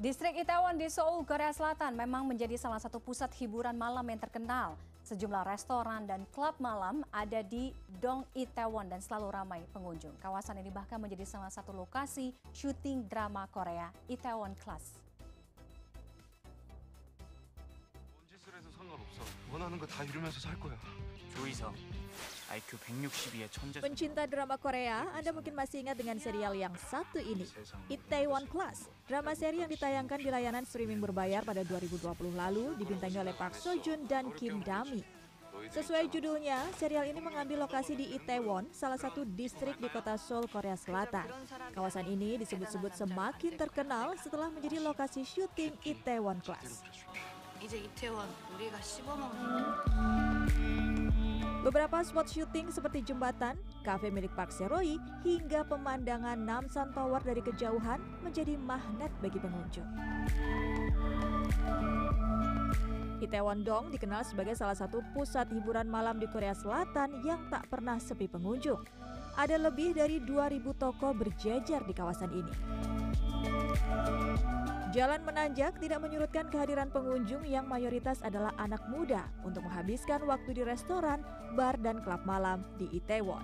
Distrik Itaewon di Seoul, Korea Selatan memang menjadi salah satu pusat hiburan malam yang terkenal. Sejumlah restoran dan klub malam ada di Dong Itaewon dan selalu ramai pengunjung. Kawasan ini bahkan menjadi salah satu lokasi syuting drama Korea Itaewon Class. 뭔 짓을 해도 상관없어. 원하는 거 다 이루면서 살 거야. 조이성 IQ 162의 천재 Pencinta drama Korea, Anda mungkin masih ingat dengan serial yang satu ini, Itaewon Class. Drama seri yang ditayangkan di layanan streaming berbayar pada 2020 lalu dibintangi oleh Park Seo Joon dan Kim Dami. Sesuai judulnya, serial ini mengambil lokasi di Itaewon, salah satu distrik di kota Seoul, Korea Selatan. Kawasan ini disebut-sebut semakin terkenal setelah menjadi lokasi syuting Itaewon Class. 이제 이태원 우리가 씹어먹는 Beberapa spot syuting seperti jembatan, kafe milik Park Seroi, hingga pemandangan Namsan Tower dari kejauhan menjadi magnet bagi pengunjung. Itaewon Dong dikenal sebagai salah satu pusat hiburan malam di Korea Selatan yang tak pernah sepi pengunjung. Ada lebih dari 2000 toko berjejer di kawasan ini. Jalan menanjak tidak menyurutkan kehadiran pengunjung yang mayoritas adalah anak muda untuk menghabiskan waktu di restoran, bar, dan klub malam di Itaewon.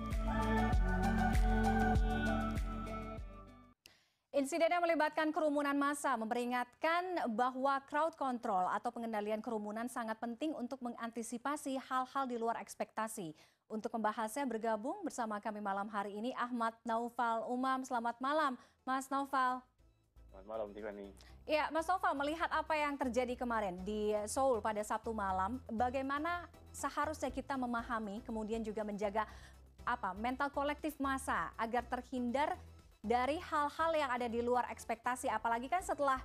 Insiden yang melibatkan kerumunan massa memperingatkan bahwa crowd control atau pengendalian kerumunan sangat penting untuk mengantisipasi hal-hal di luar ekspektasi. Untuk membahasnya bergabung bersama kami malam hari ini Ahmad Naufal Umam. Selamat malam, Mas Naufal. Selamat malam Tiffany. Ya, Mas Naufal melihat apa yang terjadi kemarin di Seoul pada Sabtu malam, bagaimana seharusnya kita memahami kemudian juga menjaga apa mental kolektif massa agar terhindar dari hal-hal yang ada di luar ekspektasi apalagi kan setelah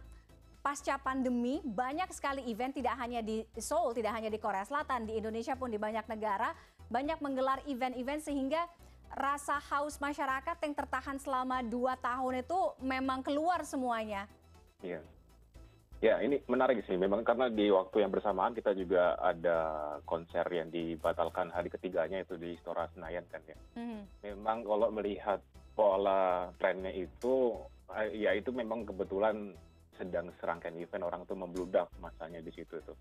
pasca pandemi banyak sekali event tidak hanya di Seoul, tidak hanya di Korea Selatan, di Indonesia pun di banyak negara banyak menggelar event-event sehingga rasa haus masyarakat yang tertahan selama dua tahun itu memang keluar semuanya. Iya. Ya, ini menarik sih. Memang karena di waktu yang bersamaan kita juga ada konser yang dibatalkan hari ketiganya itu di Istora Senayan kan ya. Mhm. Memang kalau melihat pola trennya itu, eh, ya itu memang kebetulan sedang serangkaian event orang tuh membludak masanya di situ tuh.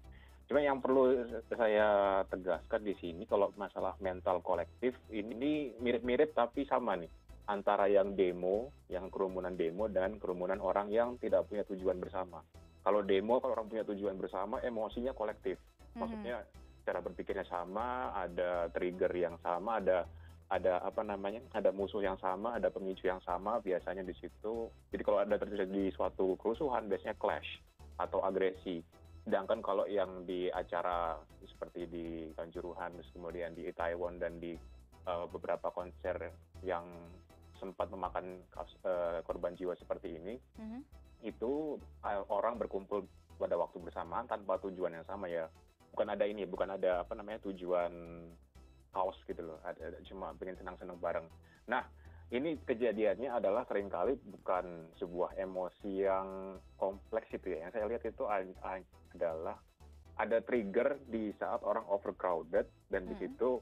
Cuma yang perlu saya tegaskan di sini kalau masalah mental kolektif ini mirip-mirip tapi sama nih antara yang demo, yang kerumunan demo dan kerumunan orang yang tidak punya tujuan bersama. Kalau demo kalau orang punya tujuan bersama emosinya kolektif. Maksudnya cara berpikirnya sama, ada trigger yang sama, ada ada apa namanya ada musuh yang sama ada pemicu yang sama biasanya di situ jadi kalau ada terjadi suatu kerusuhan biasanya clash atau agresi sedangkan kalau yang di acara seperti di Kanjuruhan terus kemudian di Itaewon dan di uh, beberapa konser yang sempat memakan kas- uh, korban jiwa seperti ini Mhm. itu uh, orang berkumpul pada waktu bersamaan tanpa tujuan yang sama ya. Bukan ada ini bukan ada apa namanya tujuan kaos gitu loh. Ada, ada cuma pengen senang-senang bareng. Nah ini kejadiannya adalah sering kali bukan sebuah emosi yang kompleks itu ya. Yang saya lihat itu adalah ada trigger di saat orang overcrowded dan di Mhm. situ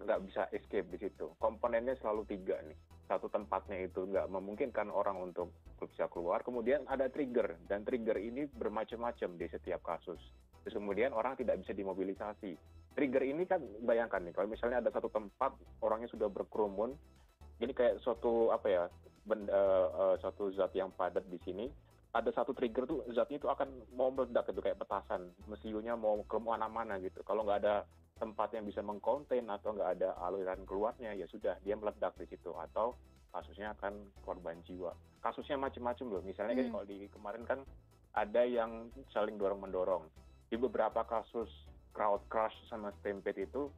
nggak bisa escape di situ. Komponennya selalu tiga nih. Satu tempatnya itu nggak memungkinkan orang untuk bisa keluar. Kemudian ada trigger dan trigger ini bermacam-macam di setiap kasus. Terus kemudian orang tidak bisa dimobilisasi. Trigger ini kan bayangkan nih kalau misalnya ada satu tempat orangnya sudah berkerumun jadi kayak suatu apa ya benda, eh, suatu zat yang padat di sini ada satu trigger tuh zatnya itu akan mau meledak itu kayak petasan. Mesiunya mau ke mana-mana gitu. Kalau nggak ada tempat yang bisa mengkonten atau nggak ada aliran keluarnya ya sudah dia meledak di situ. Atau kasusnya akan korban jiwa. Kasusnya macam-macam loh. Misalnya Hmm. kalau di kemarin kan ada yang saling dorong mendorong di beberapa kasus crowd crush sama stampede itu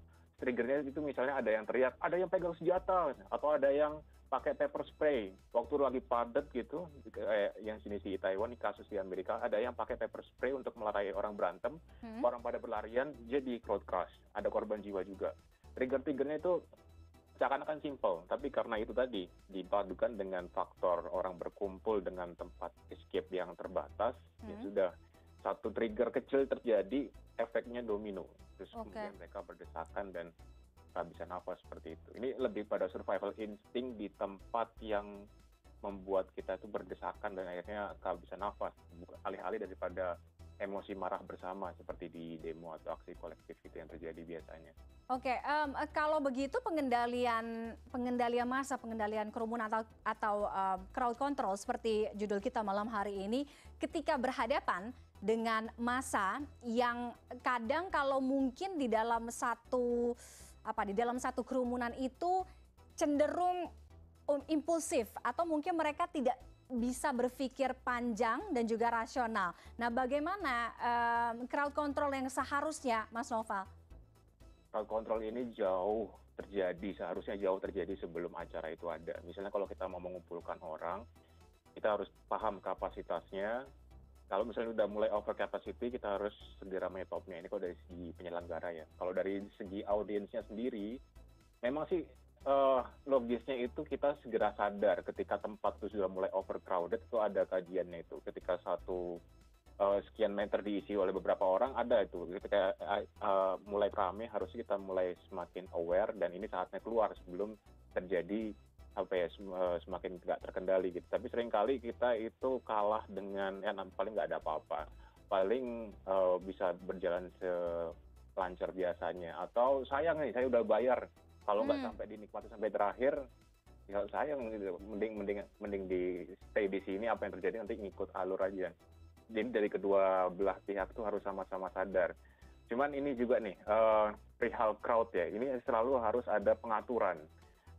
triggernya itu misalnya ada yang teriak ada yang pegang senjata atau ada yang pakai pepper spray waktu lagi padat gitu kayak yang sini di Taiwan di kasus di Amerika ada yang pakai pepper spray untuk melerai orang berantem Hmm. orang pada berlarian jadi crowd crush ada korban jiwa juga trigger triggernya itu seakan-akan simple tapi karena itu tadi dipadukan dengan faktor orang berkumpul dengan tempat escape yang terbatas ya Hmm. sudah satu trigger kecil terjadi efeknya domino terus Oke. kemudian mereka berdesakan dan bisa nafas seperti itu ini lebih pada survival instinct di tempat yang membuat kita itu berdesakan dan akhirnya kehabisan nafas alih-alih daripada emosi marah bersama seperti di demo atau aksi kolektif itu yang terjadi biasanya. Oke, em, eh, kalau begitu pengendalian pengendalian massa, pengendalian kerumunan atau atau em, crowd control seperti judul kita malam hari ini, ketika berhadapan dengan massa yang kadang kalau mungkin di dalam satu apa di dalam satu kerumunan itu cenderung um, impulsif atau mungkin mereka tidak bisa berpikir panjang dan juga rasional. Nah, bagaimana em, crowd control yang seharusnya, Mas Noval? Crowd control ini jauh terjadi, seharusnya jauh terjadi sebelum acara itu ada. Misalnya kalau kita mau mengumpulkan orang, kita harus paham kapasitasnya. Kalau misalnya udah mulai over capacity, kita harus segera menyetopnya. Ini kalau dari segi penyelenggara ya. Kalau dari segi audiensnya sendiri, memang sih eh, logisnya itu kita segera sadar ketika tempat itu sudah mulai overcrowded itu ada kajiannya itu. Ketika satu eh, sekian meter diisi oleh beberapa orang ada itu. Ketika eh, mulai rame harusnya kita mulai semakin aware dan ini saatnya keluar sebelum terjadi apa ya eh, semakin nggak terkendali gitu. Tapi sering kali kita itu kalah dengan ya paling nggak ada apa-apa. Paling eh, bisa berjalan selancar biasanya. Atau sayang nih saya udah bayar kalau nggak Hmm. sampai dinikmati sampai terakhir ya sayang gitu. mending mending mending di stay di sini apa yang terjadi nanti ngikut alur aja jadi dari kedua belah pihak tuh harus sama-sama sadar cuman ini juga nih eh, perihal crowd ya ini selalu harus ada pengaturan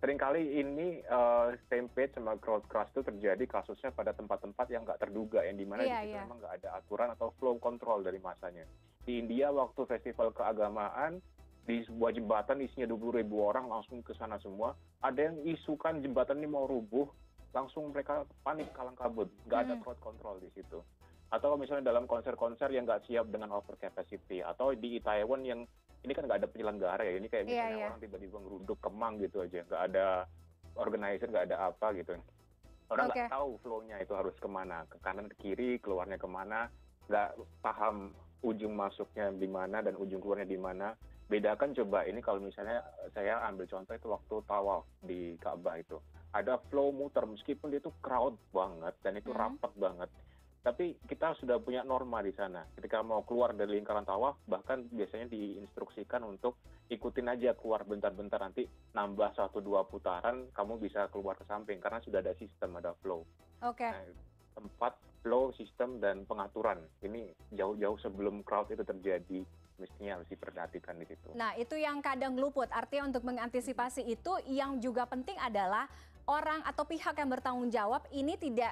sering kali ini eh, stampede sama crowd crush itu terjadi kasusnya pada tempat-tempat yang nggak terduga yang di mana Iya, di situ iya. memang nggak ada aturan atau flow control dari masanya di India waktu festival keagamaan di sebuah jembatan isinya 20 ribu orang langsung ke sana semua ada yang isukan jembatan ini mau rubuh langsung mereka panik kalang kabut nggak ada Hmm. crowd control di situ atau misalnya dalam konser-konser yang nggak siap dengan over capacity atau di Taiwan yang ini kan nggak ada penyelenggara ya ini kayak Iya, misalnya iya. orang tiba-tiba ngeruduk kemang gitu aja nggak ada organizer nggak ada apa gitu orang nggak Oke. tahu flow-nya itu harus ke mana ke kanan ke kiri keluarnya ke mana nggak paham ujung masuknya di mana dan ujung keluarnya di mana bedakan coba ini kalau misalnya saya ambil contoh itu waktu tawaf di Ka'bah itu ada flow muter meskipun dia itu crowd banget dan itu Hmm. rapat banget tapi kita sudah punya norma di sana ketika mau keluar dari lingkaran tawaf bahkan biasanya diinstruksikan untuk ikutin aja keluar bentar-bentar nanti nambah satu dua putaran kamu bisa keluar ke samping karena sudah ada sistem ada flow Oke. Nah, tempat flow sistem dan pengaturan ini jauh-jauh sebelum crowd itu terjadi mestinya harus diperhatikan di situ. Nah, itu yang kadang luput. Artinya untuk mengantisipasi itu yang juga penting adalah orang atau pihak yang bertanggung jawab ini tidak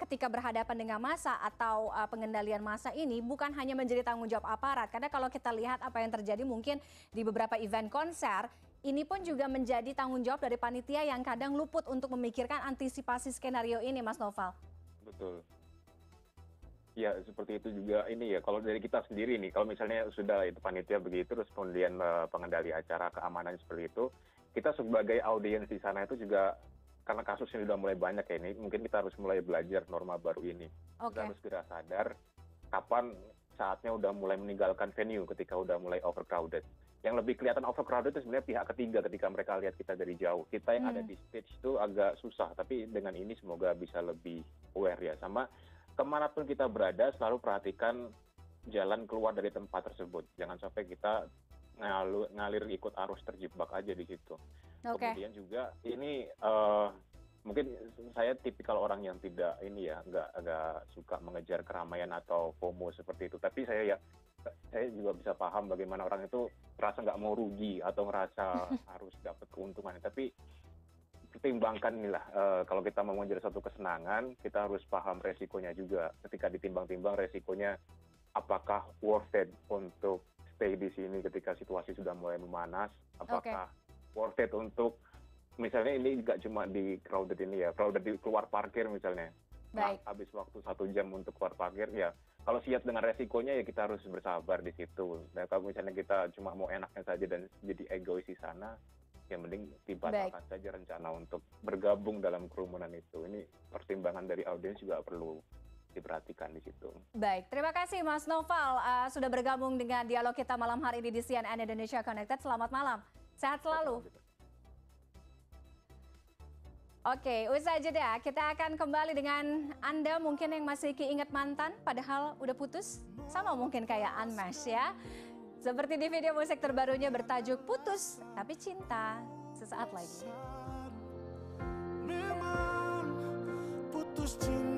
ketika berhadapan dengan massa atau eh, pengendalian massa ini bukan hanya menjadi tanggung jawab aparat. Karena kalau kita lihat apa yang terjadi mungkin di beberapa event konser, ini pun juga menjadi tanggung jawab dari panitia yang kadang luput untuk memikirkan antisipasi skenario ini, Mas Noval. Betul. Ya seperti itu juga ini ya kalau dari kita sendiri nih kalau misalnya sudah itu panitia begitu terus kemudian eh, pengendali acara keamanan seperti itu kita sebagai audiens di sana itu juga karena kasusnya sudah mulai banyak ya ini mungkin kita harus mulai belajar norma baru ini Oke. kita harus segera sadar kapan saatnya udah mulai meninggalkan venue ketika udah mulai overcrowded. Yang lebih kelihatan overcrowded itu sebenarnya pihak ketiga ketika mereka lihat kita dari jauh. Kita yang Hmm. ada di stage itu agak susah, tapi dengan ini semoga bisa lebih aware ya. Sama ke mana pun kita berada selalu perhatikan jalan keluar dari tempat tersebut. Jangan sampai kita ngalir ikut arus terjebak aja di situ. Kemudian juga ini eh, mungkin saya tipikal orang yang tidak ini ya nggak nggak suka mengejar keramaian atau FOMO seperti itu. Tapi saya ya saya juga bisa paham bagaimana orang itu merasa nggak mau rugi atau ngerasa harus dapat keuntungan. Tapi pertimbangkan inilah eh, kalau kita mau mengejar satu kesenangan kita harus paham resikonya juga. Ketika ditimbang-timbang resikonya apakah worth it untuk stay di sini ketika situasi sudah mulai memanas? Apakah worth it untuk misalnya ini nggak cuma di crowded ini ya, crowded di keluar parkir misalnya. Baik. Nah, habis waktu satu jam untuk keluar parkir ya kalau siap dengan resikonya ya kita harus bersabar di situ. Dan kalau misalnya kita cuma mau enaknya saja dan jadi egois di sana, ya mending dibatalkan saja rencana untuk bergabung dalam kerumunan itu. Ini pertimbangan dari audiens juga perlu diperhatikan di situ. Baik, terima kasih Mas Noval uh, sudah bergabung dengan dialog kita malam hari ini di CNN Indonesia Connected. Selamat malam, sehat selalu. Oke, usai jeda kita akan kembali dengan Anda mungkin yang masih keinget mantan padahal udah putus. Sama mungkin kayak Unmesh ya. Seperti di video musik terbarunya bertajuk Putus Tapi Cinta. Sesaat lagi. Memang putus cinta